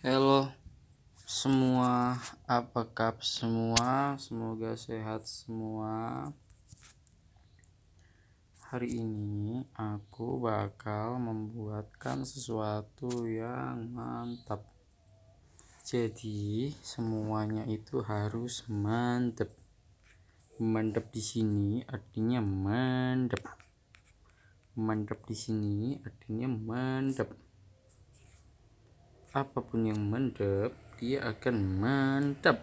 Halo semua, apa kabar semua? Semoga sehat semua. Hari ini aku bakal membuatkan sesuatu yang mantap. Jadi, semuanya itu harus mantap. Mantap di sini artinya mantap. Mantap di sini artinya mantap apa pun yang mantap dia akan mantap